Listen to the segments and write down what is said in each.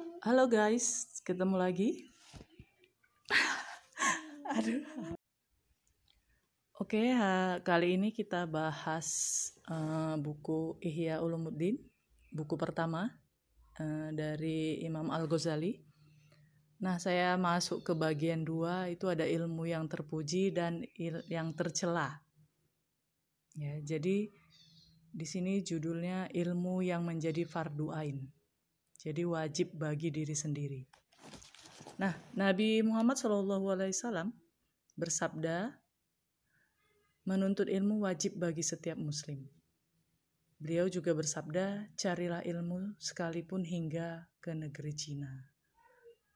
Halo guys, ketemu lagi. Aduh. Oke, kali ini kita bahas eh, buku Ihya Ulumuddin, buku pertama eh, dari Imam Al-Ghazali. Nah, saya masuk ke bagian dua itu ada ilmu yang terpuji dan il- yang tercela. Ya, jadi di sini judulnya ilmu yang menjadi fardu ain. Jadi wajib bagi diri sendiri. Nah, Nabi Muhammad SAW bersabda, menuntut ilmu wajib bagi setiap muslim. Beliau juga bersabda, carilah ilmu sekalipun hingga ke negeri Cina.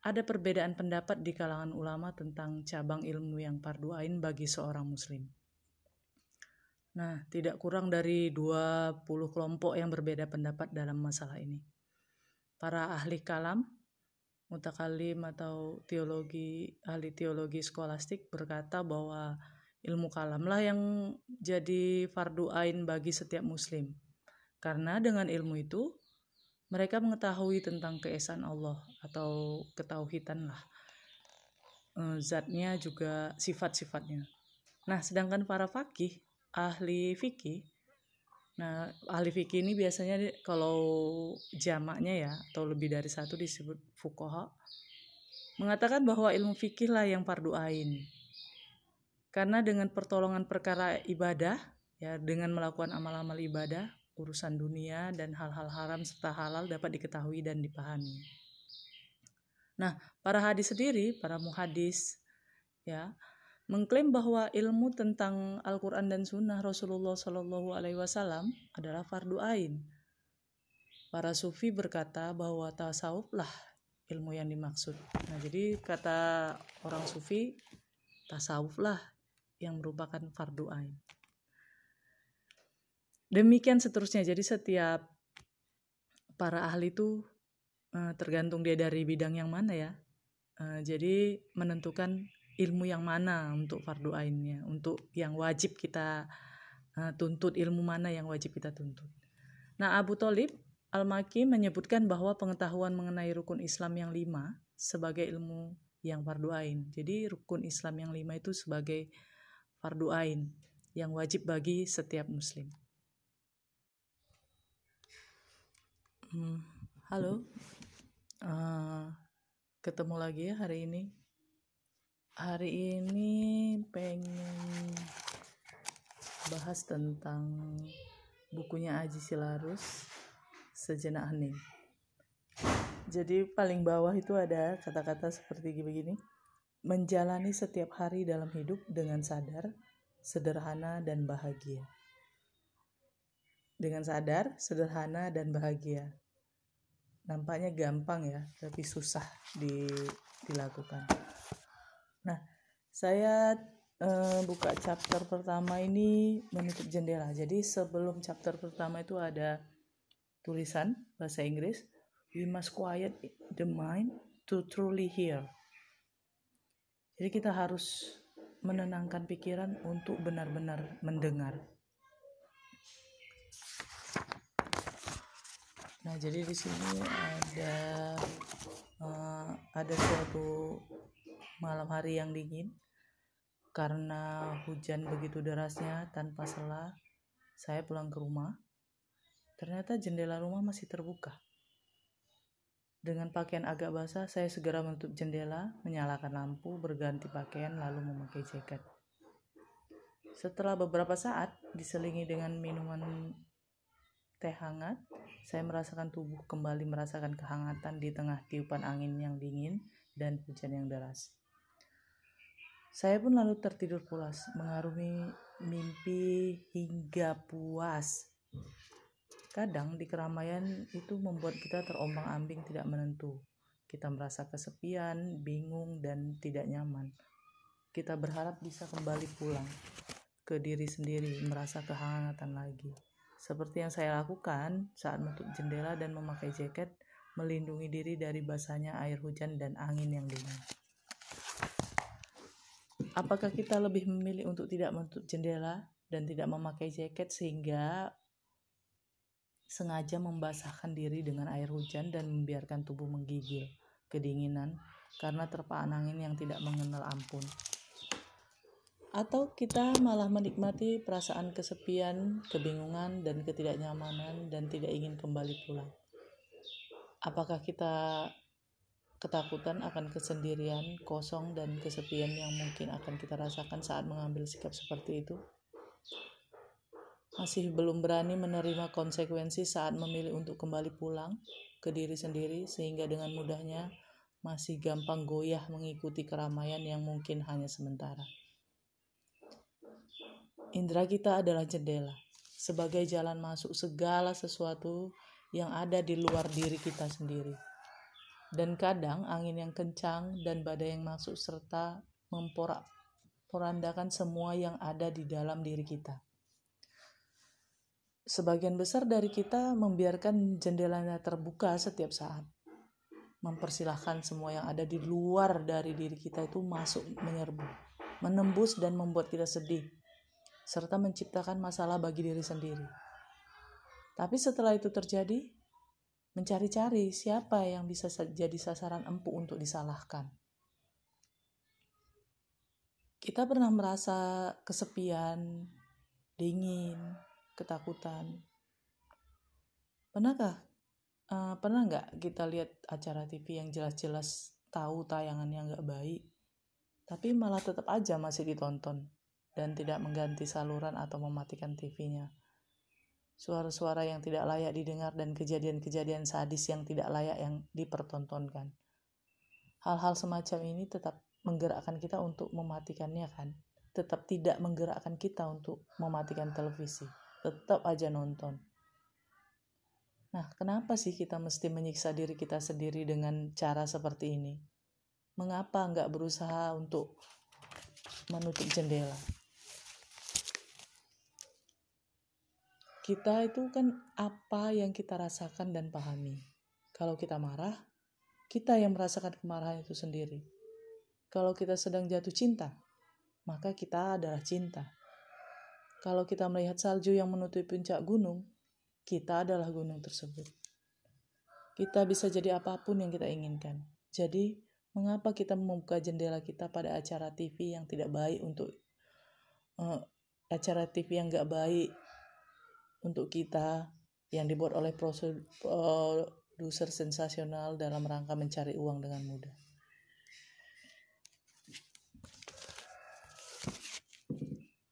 Ada perbedaan pendapat di kalangan ulama tentang cabang ilmu yang fardu ain bagi seorang muslim. Nah, tidak kurang dari 20 kelompok yang berbeda pendapat dalam masalah ini. Para ahli kalam, mutakalim atau teologi, ahli teologi skolastik berkata bahwa ilmu kalamlah yang jadi fardu ain bagi setiap muslim. Karena dengan ilmu itu mereka mengetahui tentang keesaan Allah atau ketauhidan lah. Eh, Zatnya juga sifat-sifatnya. Nah, sedangkan para fakih, ahli fikih, nah ahli fikih ini biasanya kalau jamaknya ya atau lebih dari satu disebut fukoha, mengatakan bahwa ilmu fikih lah yang fardu ain. Karena dengan pertolongan perkara ibadah, ya dengan melakukan amal-amal ibadah, urusan dunia dan hal-hal haram serta halal dapat diketahui dan dipahami. Nah, para hadis sendiri, para muhadis, ya, mengklaim bahwa ilmu tentang Al-Quran dan Sunnah Rasulullah Shallallahu Alaihi Wasallam adalah fardu ain. Para sufi berkata bahwa tasawuflah ilmu yang dimaksud. Nah, jadi kata orang sufi, tasawuflah yang merupakan fardu ain. Demikian seterusnya. Jadi setiap para ahli itu eh, tergantung dia dari bidang yang mana ya. Eh, jadi menentukan ilmu yang mana untuk fardu ainnya, untuk yang wajib kita eh, tuntut, ilmu mana yang wajib kita tuntut. Nah, Abu Talib Al-Maki menyebutkan bahwa pengetahuan mengenai rukun Islam yang lima sebagai ilmu yang fardu ain. Jadi rukun Islam yang lima itu sebagai fardu ain yang wajib bagi setiap muslim. Hmm, halo, Eh, ketemu lagi ya hari ini. Hari ini pengen bahas tentang bukunya Aji Silarus, Sejenak Hening. Jadi paling bawah itu ada kata-kata seperti begini. Menjalani setiap hari dalam hidup dengan sadar, sederhana, dan bahagia. Dengan sadar, sederhana, dan bahagia. Nampaknya gampang ya, tapi susah di, dilakukan. Nah, saya eh, buka chapter pertama ini menutup jendela. Jadi sebelum chapter pertama itu ada tulisan bahasa Inggris, we must quiet the mind to truly hear. Jadi kita harus menenangkan pikiran untuk benar-benar mendengar. Nah, jadi di sini ada eh, ada suatu malam hari yang dingin karena hujan begitu derasnya tanpa sela. Saya pulang ke rumah. Ternyata jendela rumah masih terbuka. Dengan pakaian agak basah, saya segera menutup jendela, menyalakan lampu, berganti pakaian, lalu memakai jaket. Setelah beberapa saat, diselingi dengan minuman teh hangat, saya merasakan tubuh kembali merasakan kehangatan di tengah tiupan angin yang dingin dan hujan yang deras. Saya pun lalu tertidur pulas, mengarungi mimpi hingga puas. Kadang di keramaian itu membuat kita terombang-ambing tidak menentu. Kita merasa kesepian, bingung, dan tidak nyaman. Kita berharap bisa kembali pulang ke diri sendiri, merasa kehangatan lagi. Seperti yang saya lakukan saat menutup jendela dan memakai jaket, melindungi diri dari basahnya air hujan dan angin yang dingin. Apakah kita lebih memilih untuk tidak menutup jendela dan tidak memakai jaket sehingga sengaja membasahkan diri dengan air hujan dan membiarkan tubuh menggigil, kedinginan, karena terpaan angin yang tidak mengenal ampun. Atau kita malah menikmati perasaan kesepian, kebingungan, dan ketidaknyamanan dan tidak ingin kembali pulang. Apakah kita ketakutan akan kesendirian, kosong, dan kesepian yang mungkin akan kita rasakan saat mengambil sikap seperti itu. Masih belum berani menerima konsekuensi saat memilih untuk kembali pulang ke diri sendiri, sehingga dengan mudahnya masih gampang goyah mengikuti keramaian yang mungkin hanya sementara. Indra kita adalah jendela, sebagai jalan masuk segala sesuatu yang ada di luar diri kita sendiri dan kadang angin yang kencang dan badai yang masuk serta memporak-porandakan semua yang ada di dalam diri kita. Sebagian besar dari kita membiarkan jendelanya terbuka setiap saat. Mempersilahkan semua yang ada di luar dari diri kita itu masuk menyerbu, menembus dan membuat kita sedih, serta menciptakan masalah bagi diri sendiri. Tapi setelah itu terjadi, mencari-cari siapa yang bisa jadi sasaran empuk untuk disalahkan. Kita pernah merasa kesepian, dingin, ketakutan. Pernahkah? Uh, pernah nggak kita lihat acara TV yang jelas-jelas tahu tayangannya nggak baik, tapi malah tetap aja masih ditonton dan tidak mengganti saluran atau mematikan TV-nya? Suara-suara yang tidak layak didengar dan kejadian-kejadian sadis yang tidak layak yang dipertontonkan. Hal-hal semacam ini tetap menggerakkan kita untuk mematikannya kan. Tetap tidak menggerakkan kita untuk mematikan televisi. Tetap aja nonton. Nah, kenapa sih kita mesti menyiksa diri kita sendiri dengan cara seperti ini? Mengapa nggak berusaha untuk menutup jendela? Kita itu kan apa yang kita rasakan dan pahami. Kalau kita marah, kita yang merasakan kemarahan itu sendiri. Kalau kita sedang jatuh cinta, maka kita adalah cinta. Kalau kita melihat salju yang menutupi puncak gunung, kita adalah gunung tersebut. Kita bisa jadi apa pun yang kita inginkan. Jadi, mengapa kita membuka jendela kita pada acara TV yang tidak baik untuk uh, acara TV yang gak baik untuk kita yang dibuat oleh produser sensasional dalam rangka mencari uang dengan mudah.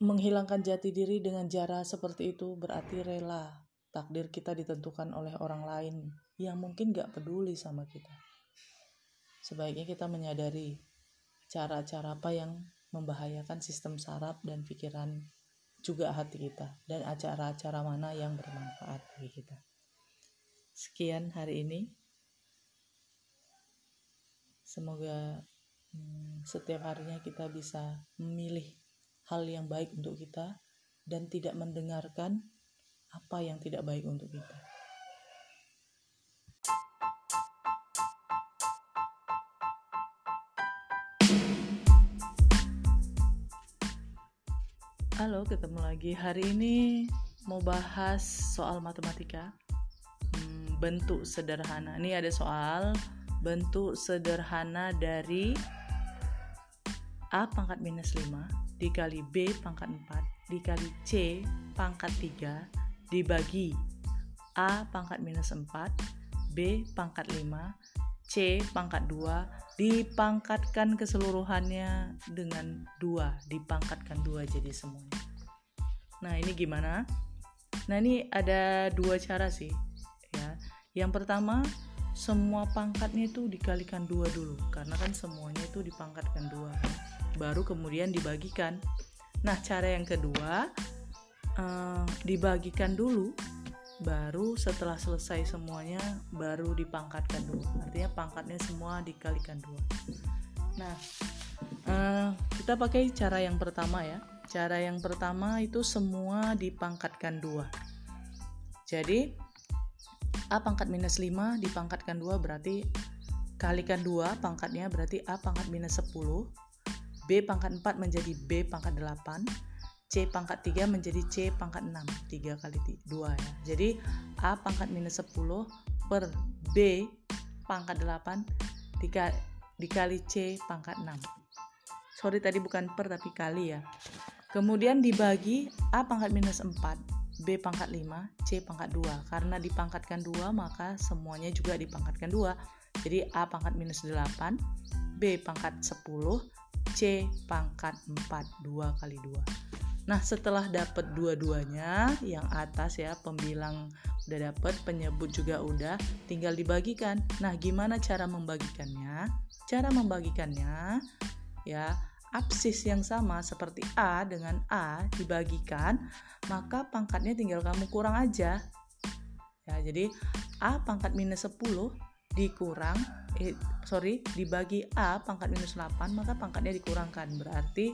Menghilangkan jati diri dengan cara seperti itu berarti rela takdir kita ditentukan oleh orang lain yang mungkin gak peduli sama kita. Sebaiknya kita menyadari cara-cara apa yang membahayakan sistem saraf dan pikiran juga hati kita dan acara-acara mana yang bermanfaat bagi kita. Sekian hari ini. Semoga hmm, setiap harinya kita bisa memilih hal yang baik untuk kita dan tidak mendengarkan apa yang tidak baik untuk kita. Halo, ketemu lagi. Hari ini mau bahas soal matematika. Hmm, bentuk sederhana. Ini ada soal bentuk sederhana dari A pangkat minus 5 dikali B pangkat 4 dikali C pangkat 3 dibagi A pangkat minus 4 B pangkat 5 C pangkat 2 dipangkatkan keseluruhannya dengan dua dipangkatkan dua jadi semuanya. Nah ini gimana? Nah ini ada dua cara sih ya. Yang pertama semua pangkatnya itu dikalikan dua dulu karena kan semuanya itu dipangkatkan dua baru kemudian dibagikan. Nah cara yang kedua uh, dibagikan dulu baru setelah selesai semuanya baru dipangkatkan dulu. Artinya pangkatnya semua dikalikan dua. Nah uh, kita pakai cara yang pertama ya. Cara yang pertama itu semua dipangkatkan dua. Jadi A pangkat minus 5 dipangkatkan 2 berarti kalikan 2 pangkatnya berarti A pangkat minus 10 B pangkat 4 menjadi B pangkat 8 C pangkat 3 menjadi C pangkat 6 3 kali 2 ya. Jadi A pangkat minus 10 per B pangkat 8 dikali C pangkat 6 sorry tadi bukan per tapi kali ya. Kemudian dibagi A pangkat minus 4 B pangkat 5 C pangkat 2 karena dipangkatkan 2 maka semuanya juga dipangkatkan 2 jadi A pangkat minus 8 B pangkat 10 C pangkat 4 2 kali 2 Nah, setelah dapat dua-duanya, yang atas ya, pembilang udah dapat, penyebut juga udah, tinggal dibagikan. Nah, gimana cara membagikannya? Cara membagikannya ya, absis yang sama seperti A dengan A dibagikan, maka pangkatnya tinggal kamu kurang aja. Ya, jadi A pangkat minus 10 dikurang eh, sorry dibagi A pangkat minus 8 maka pangkatnya dikurangkan berarti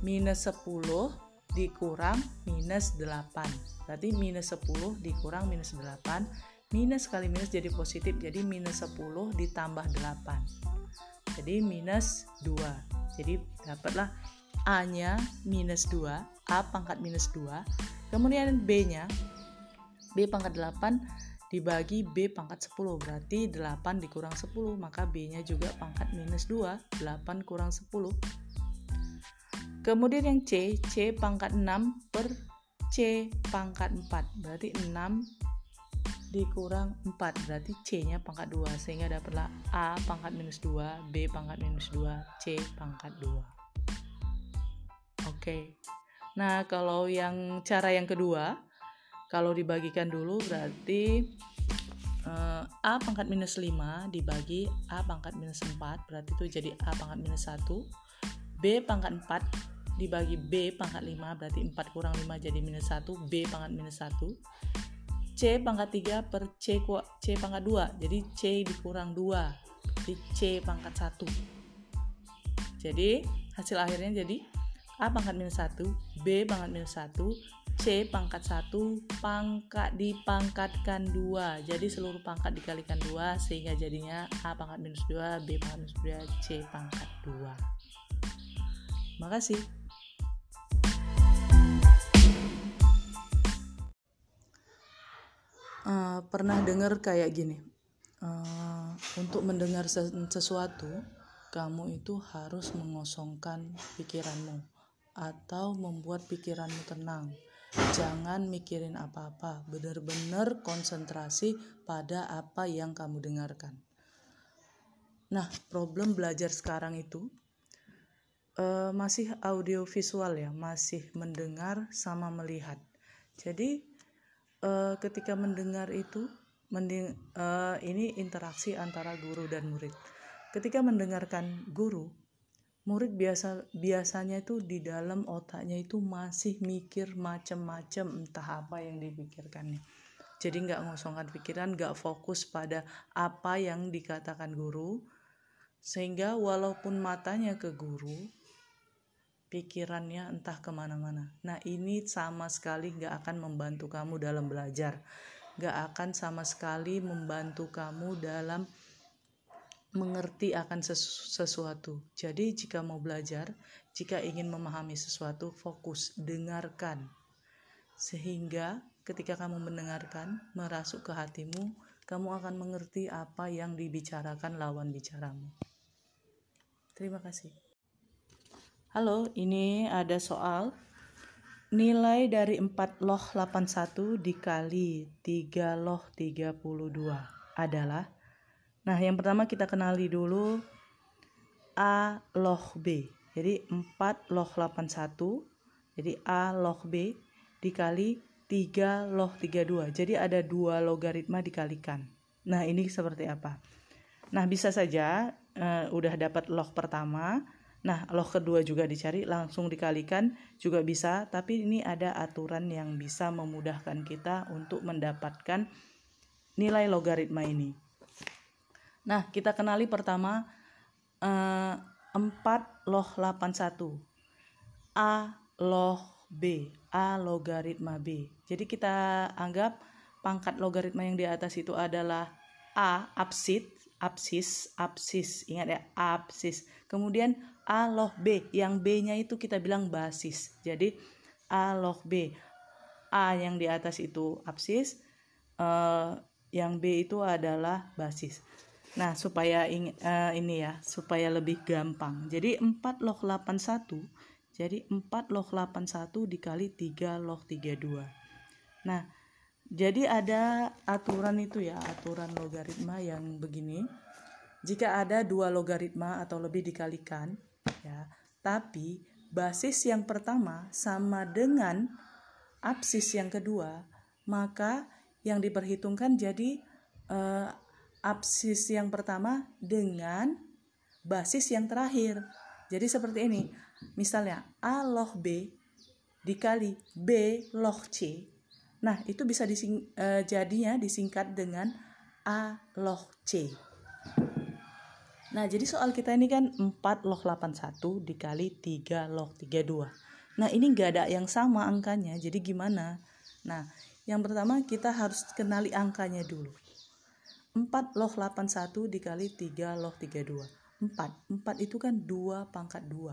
minus 10 dikurang minus 8 berarti minus 10 dikurang minus 8 minus kali minus jadi positif jadi minus 10 ditambah 8 jadi minus 2 jadi dapatlah A nya minus 2 A pangkat minus 2 kemudian B nya B pangkat 8 dibagi B pangkat 10 berarti 8 dikurang 10 maka B nya juga pangkat minus 2 8 kurang 10 Kemudian yang C, C pangkat 6 per C pangkat 4. Berarti 6 dikurang 4. Berarti C-nya pangkat 2. Sehingga dapatlah A pangkat minus 2, B pangkat minus 2, C pangkat 2. Oke. Nah, kalau yang cara yang kedua, kalau dibagikan dulu berarti uh, A pangkat minus 5 dibagi A pangkat minus 4 berarti itu jadi A pangkat minus 1 B pangkat 4 dibagi B pangkat 5 berarti 4 kurang 5 jadi minus 1 B pangkat minus 1 C pangkat 3 per C, C pangkat 2 jadi C dikurang 2 jadi C pangkat 1 jadi hasil akhirnya jadi A pangkat minus 1 B pangkat minus 1 C pangkat 1 pangkat dipangkatkan 2 jadi seluruh pangkat dikalikan 2 sehingga jadinya A pangkat minus 2 B pangkat minus 2 C pangkat 2 Makasih. Uh, pernah dengar kayak gini, uh, untuk mendengar sesuatu, kamu itu harus mengosongkan pikiranmu atau membuat pikiranmu tenang. Jangan mikirin apa-apa, benar-benar konsentrasi pada apa yang kamu dengarkan. Nah, problem belajar sekarang itu uh, masih audio visual ya, masih mendengar sama melihat. Jadi uh, ketika mendengar itu mending, uh, ini interaksi antara guru dan murid. Ketika mendengarkan guru, murid biasa biasanya itu di dalam otaknya itu masih mikir macam-macam entah apa yang dipikirkannya. Jadi nggak ngosongkan pikiran, nggak fokus pada apa yang dikatakan guru, sehingga walaupun matanya ke guru, pikirannya entah ke mana-mana. Nah ini sama sekali gak akan membantu kamu dalam belajar. Gak akan sama sekali membantu kamu dalam mengerti akan sesu sesuatu. Jadi jika mau belajar, jika ingin memahami sesuatu, fokus, dengarkan. Sehingga ketika kamu mendengarkan, merasuk ke hatimu, kamu akan mengerti apa yang dibicarakan lawan bicaramu. Terima kasih. Halo, ini ada soal. Nilai dari 4 loh 81 dikali 3 loh 32 adalah Nah, yang pertama kita kenali dulu A loh B. Jadi 4 loh 81. Jadi A loh B dikali 3 loh 32. Jadi ada dua logaritma dikalikan. Nah, ini seperti apa? Nah, bisa saja uh, udah dapat loh pertama, Nah, loh kedua juga dicari, langsung dikalikan juga bisa, tapi ini ada aturan yang bisa memudahkan kita untuk mendapatkan nilai logaritma ini. Nah, kita kenali pertama eh, 4 loh 81. A loh B, A logaritma B. Jadi kita anggap pangkat logaritma yang di atas itu adalah A absid, absis, absis. Ingat ya, absis. Kemudian A loh B yang B nya itu kita bilang basis jadi A log B. A yang di atas itu absis, uh, yang B itu adalah basis. Nah, supaya ing, uh, ini ya, supaya lebih gampang. Jadi 4 log 81, jadi 4 log 81 dikali 3 log 32. Nah, jadi ada aturan itu ya, aturan logaritma yang begini. Jika ada dua logaritma atau lebih dikalikan, ya, tapi basis yang pertama sama dengan absis yang kedua, maka yang diperhitungkan jadi uh, absis yang pertama dengan basis yang terakhir. Jadi seperti ini. Misalnya A log B dikali B log C. Nah, itu bisa dising, uh, jadinya disingkat dengan A log C. Nah, jadi soal kita ini kan 4 log 81 dikali 3 log 32. Nah, ini nggak ada yang sama angkanya, jadi gimana? Nah, yang pertama kita harus kenali angkanya dulu. 4 log 81 dikali 3 log 32. 4. 4 itu kan 2 pangkat 2.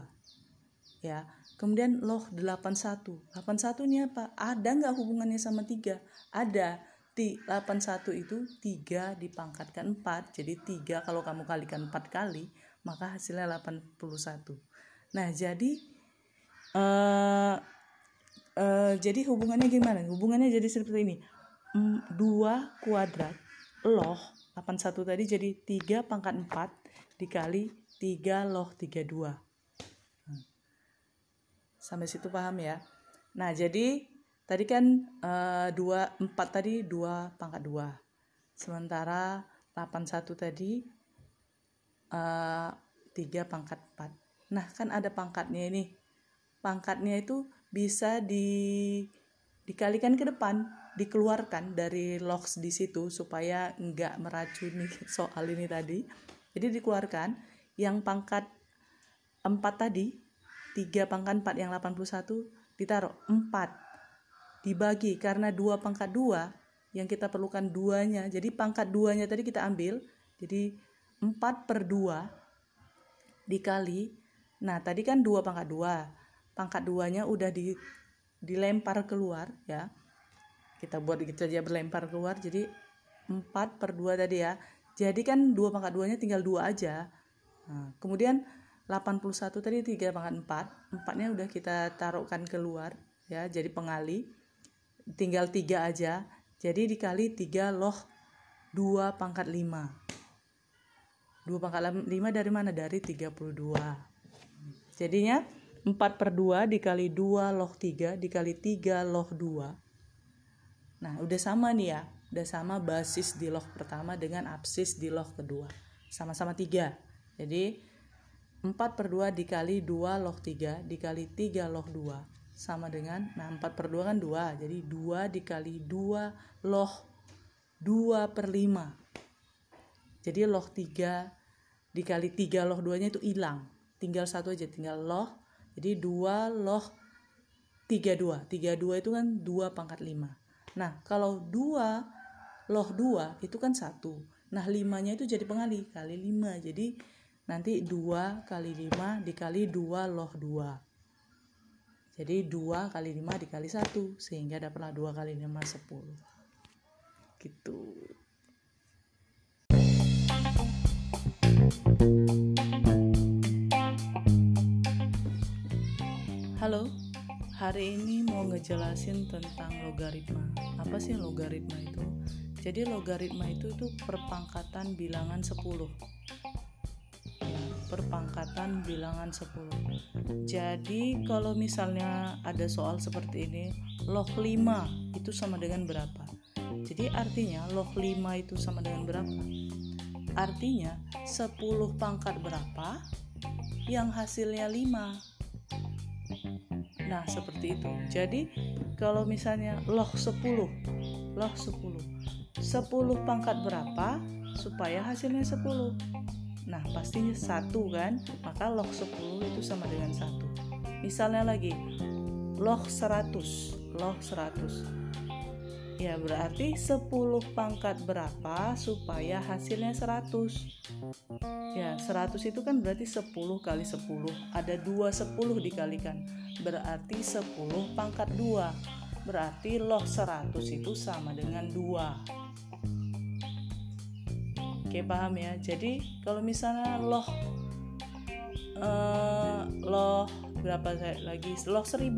Ya. Kemudian log 81. 81 ini apa? Ada nggak hubungannya sama 3? Ada 81 itu 3 dipangkatkan 4 jadi 3 kalau kamu kalikan 4 kali maka hasilnya 81 nah jadi uh, uh, jadi hubungannya gimana? Hubungannya jadi seperti ini. 2 kuadrat loh 81 tadi jadi 3 pangkat 4 dikali 3 loh 32 hmm. sampai situ paham ya? Nah jadi Tadi kan uh, dua empat tadi dua pangkat dua, sementara 81 tadi uh, tiga pangkat empat. Nah kan ada pangkatnya ini, pangkatnya itu bisa di dikalikan ke depan, dikeluarkan dari logs di situ supaya enggak meracuni soal ini tadi. Jadi dikeluarkan yang pangkat 4 tadi, 3 pangkat 4 yang 81 ditaruh 4 dibagi karena dua pangkat dua yang kita perlukan duanya. Jadi pangkat duanya tadi kita ambil jadi 4 per 2 dikali nah tadi kan dua pangkat dua pangkat duanya udah di dilempar keluar ya. Kita buat gitu aja berlempar keluar jadi 4 per 2 tadi ya. Jadi kan dua pangkat duanya tinggal dua aja. Nah, kemudian 81 tadi 3 pangkat 4 4 nya udah kita taruhkan keluar ya. Jadi pengali tinggal tiga aja. Jadi dikali 3 loh 2 pangkat 5 2 pangkat 5 dari mana? dari 32 jadinya 4 per 2 dikali 2 loh 3 dikali 3 loh 2 nah udah sama nih ya. Udah sama basis di loh pertama dengan absis di loh kedua. Sama-sama 3 jadi 4 per 2 dikali 2 loh 3 dikali 3 loh 2 sama dengan nah 4 per 2 kan 2 jadi 2 dikali 2 loh 2 per 5 jadi loh 3 dikali 3 loh 2 nya itu hilang. Tinggal satu aja tinggal loh jadi 2 loh 32 32 itu kan 2 pangkat 5 nah kalau 2 loh 2 itu kan 1 nah 5 nya itu jadi pengali kali 5 jadi nanti 2 kali 5 dikali 2 loh 2 jadi 2 kali 5 dikali 1 sehingga dapatlah 2 kali 5 10. Gitu. Halo, hari ini mau ngejelasin tentang logaritma. Apa sih logaritma itu? Jadi logaritma itu itu perpangkatan bilangan 10 perpangkatan bilangan 10 jadi kalau misalnya ada soal seperti ini log 5 itu sama dengan berapa? Jadi artinya log 5 itu sama dengan berapa? Artinya 10 pangkat berapa? Yang hasilnya 5 nah seperti itu. Jadi kalau misalnya log 10 log 10 10 pangkat berapa supaya hasilnya 10 Nah, pastinya satu kan? Maka log 10 itu sama dengan satu. Misalnya lagi, log 100, log 100. Ya berarti 10 pangkat berapa supaya hasilnya 100 Ya 100 itu kan berarti 10 kali 10 Ada 2 10 dikalikan Berarti 10 pangkat 2 Berarti log 100 itu sama dengan 2 Oke paham ya. Jadi kalau misalnya log uh, Log berapa saya lagi? Log 1000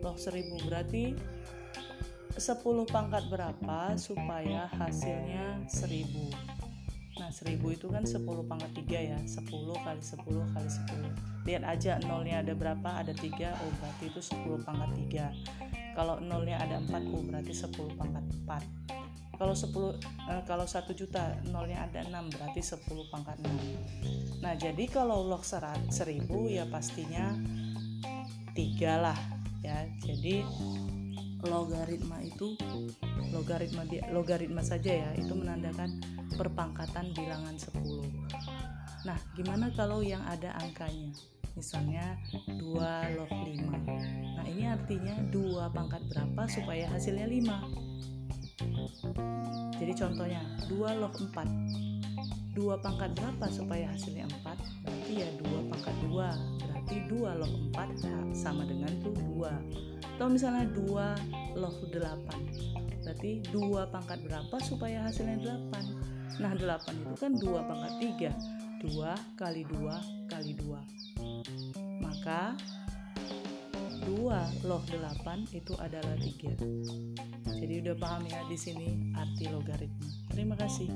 Log 1000 berarti 10 pangkat berapa supaya hasilnya 1000 nah 1000 itu kan 10 pangkat 3 ya. 10 kali 10 kali 10 lihat aja nolnya ada berapa ada 3 oh berarti itu 10 pangkat 3 kalau nolnya ada 4 oh berarti 10 pangkat 4 kalau 10 eh, kalau 1 juta nolnya ada 6 berarti 10 pangkat 6 nah jadi kalau log 1000 ya pastinya 3 lah ya. Jadi logaritma itu logaritma logaritma saja ya itu menandakan perpangkatan bilangan 10 nah gimana kalau yang ada angkanya? Misalnya 2 log 5 nah ini artinya 2 pangkat berapa supaya hasilnya 5 contohnya 2 log 4 2 pangkat berapa supaya hasilnya 4 berarti ya 2 pangkat 2 berarti 2 log 4 sama dengan tuh 2 atau misalnya 2 log 8 berarti 2 pangkat berapa supaya hasilnya 8 nah 8 itu kan 2 pangkat 3 2 kali 2 kali 2 maka 2 log 8 itu adalah 3 jadi udah paham ya di sini arti logaritma. Terima kasih